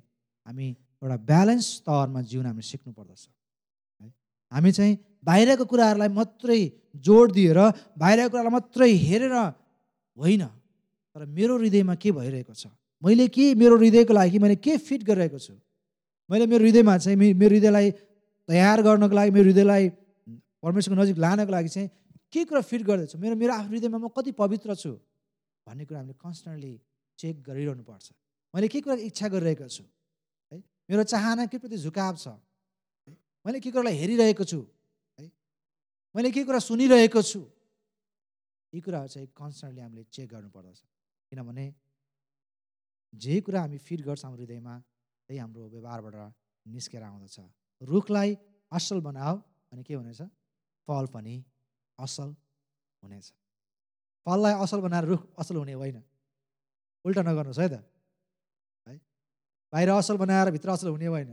हामी एउटा ब्यालेन्स तवरमा जिउन हामी सिक्नु पर्दछ है। हामी चाहिँ बाहिरको कुराहरूलाई मात्रै जोड दिएर बाहिरको कुरालाई मात्रै हेरेर होइन तर मेरो हृदयमा के भइरहेको छ? मैले के मेरो हृदयको लागि मैले के फिट गरिरहेको छु? मैले मेरो हृदयमा चाहिँ मेरो हृदयलाई तयार गर्नको लागि मेरो हृदयलाई परमेश्वरको नजिक लानको लागि चाहिँ के कुरा फिट गर्दैछु? मेरो मेरो आफ्नो हृदयमा म कति पवित्र छु भन्ने कुरा हामीले कन्सटेन्टली चेक गरिरहनु पर्छ मैले के कुरा इच्छा गरिरहेको छु? है मेरो चाहना के प्रति झुकाव छ? मैले के कुरालाई हेरिरहेको छु? है मैले के कुरा सुनिरहेको छु? यी कुराहरू चाहिँ कन्सटेन्टली हामीले चेक गर्नुपर्दछ। किनभने जे कुरा हामी फिट गर्छ हृदयमा त्यही हाम्रो व्यवहारबाट निस्केर आउँदछ। रुखलाई असल बनाऊ अनि के हुनेछ? फल पनि असल हुनेछ। फललाई असल बनाएर रुख असल हुने होइन। उल्टा नगर्नुहोस् है त। है? बाहिर असल बनाएर भित्र असल हुने होइन।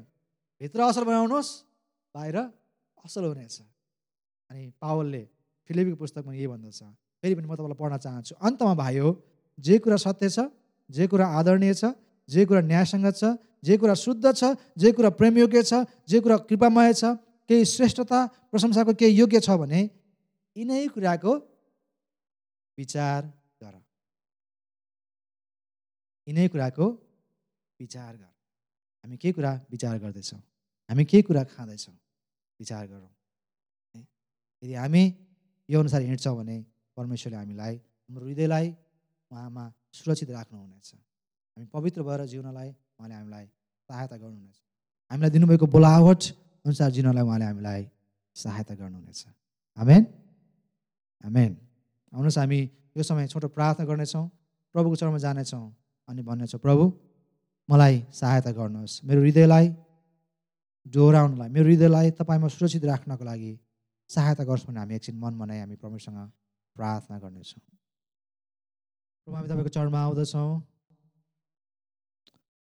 भित्र असल बनाउनुहोस् बाहिर असल हुनेछ। अनि पावलले फिलिपीको पुस्तकमा यही भन्दछ। फेरि पनि म तपाईँलाई पढ्न चाहन्छु। अन्तमा भाइ हो जे कुरा सत्य छ जे कुरा आदरणीय छ जे कुरा न्यायसङ्गत छ जे कुरा शुद्ध छ जे कुरा प्रेमयोग्य छ जे कुरा कृपामय छ केही श्रेष्ठता प्रशंसाको केही योग्य छ भने यिनै कुराको विचार गर। यिनै कुराको विचार गर। हामी के कुरा विचार गर्दैछौँ? हामी के कुरा खाँदैछौँ? विचार गरौँ। यदि हामी यो अनुसार हिँड्छौँ भने परमेश्वरले हामीलाई हाम्रो हृदयलाई उहाँमा सुरक्षित राख्नुहुनेछ। हामी पवित्र भएर जिउनलाई उहाँले हामीलाई सहायता गर्नुहुनेछ। हामीलाई दिनुभएको बोलावट अनुसार जिउनलाई उहाँले हामीलाई सहायता गर्नुहुनेछ। आमेन। आमेन। आउनुहोस् हामी यो समय छोटो प्रार्थना गर्नेछौँ प्रभुको चरणमा जानेछौँ अनि भन्नेछौँ प्रभु मलाई सहायता गर्नुहोस्। मेरो हृदयलाई डोहोऱ्याउनलाई मेरो हृदयलाई तपाईँमा सुरक्षित राख्नको लागि सहायता गर्नुहोस् भने हामी एकछिन मन मनाइ हामी प्रभुसँग प्रार्थना गर्नेछौँ। प्रभु हामी तपाईँको चरणमा आउँदछौँ।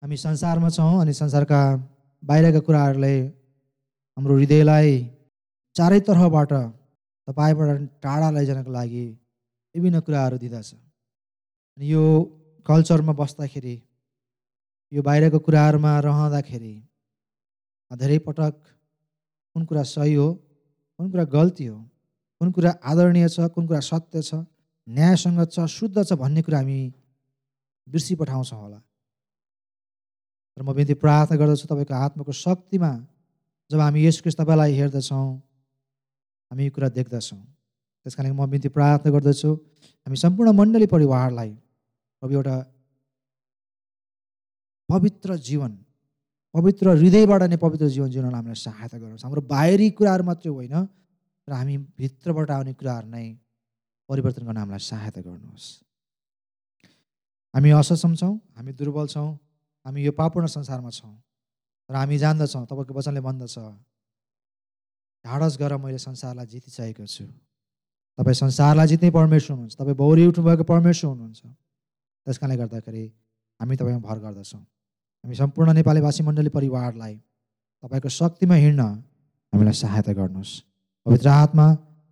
हामी संसारमा छौँ अनि संसारका बाहिरका कुराहरूले हाम्रो हृदयलाई चारैतर्फबाट तपाईँबाट टाढा लैजानको लागि विभिन्न कुराहरू दिँदछ। अनि यो कल्चरमा बस्दाखेरि यो बाहिरको कुराहरूमा रहँदाखेरि धेरै पटक कुन कुरा सही हो कुन कुरा गल्ती हो कुन कुरा आदरणीय छ कुन कुरा सत्य छ न्यायसँग छ शुद्ध छ भन्ने कुरा हामी बिर्सी पठाउँछौँ होला। र म बिन्ती प्रार्थना गर्दछु तपाईँको आत्माको शक्तिमा जब हामी यस क्रिस तपाईँलाई हेर्दछौँ हामी यो कुरा देख्दछौँ। त्यस कारण म बिन्ती प्रार्थना गर्दछु हामी सम्पूर्ण मण्डली परिवारलाई अब एउटा पवित्र जीवन पवित्र हृदयबाट नै पवित्र जीवन जिउन हामीलाई सहायता गर्नुहोस् हाम्रो बाहिरी कुराहरू मात्रै होइन र हामी भित्रबाट आउने कुराहरू नै परिवर्तन गर्न हामीलाई सहायता गर्नुहोस्। हामी असक्षम छौँ हामी दुर्बल छौँ हामी यो पापूर्ण संसारमा छौँ र हामी जान्दछौँ तपाईँको वचनले भन्दछ। ढाडस गर मैले संसारलाई जितिसकेको छु। तपाईँ संसारलाई जित्ने परमेश्वर हुनुहुन्छ। तपाईँ बौरी उठ्नुभएको परमेश्वर हुनुहुन्छ। त्यस कारणले गर्दाखेरि हामी तपाईँमा भर गर्दछौँ। हामी सम्पूर्ण नेपाली भाषी मण्डली परिवारलाई तपाईँको शक्तिमा हिँड्न हामीलाई सहायता गर्नुहोस्। पवित्र हातमा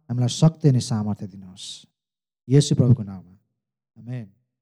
हामीलाई शक्ति अनि सामर्थ्य दिनुहोस्। यसु प्रभुको नाममा। आमेन।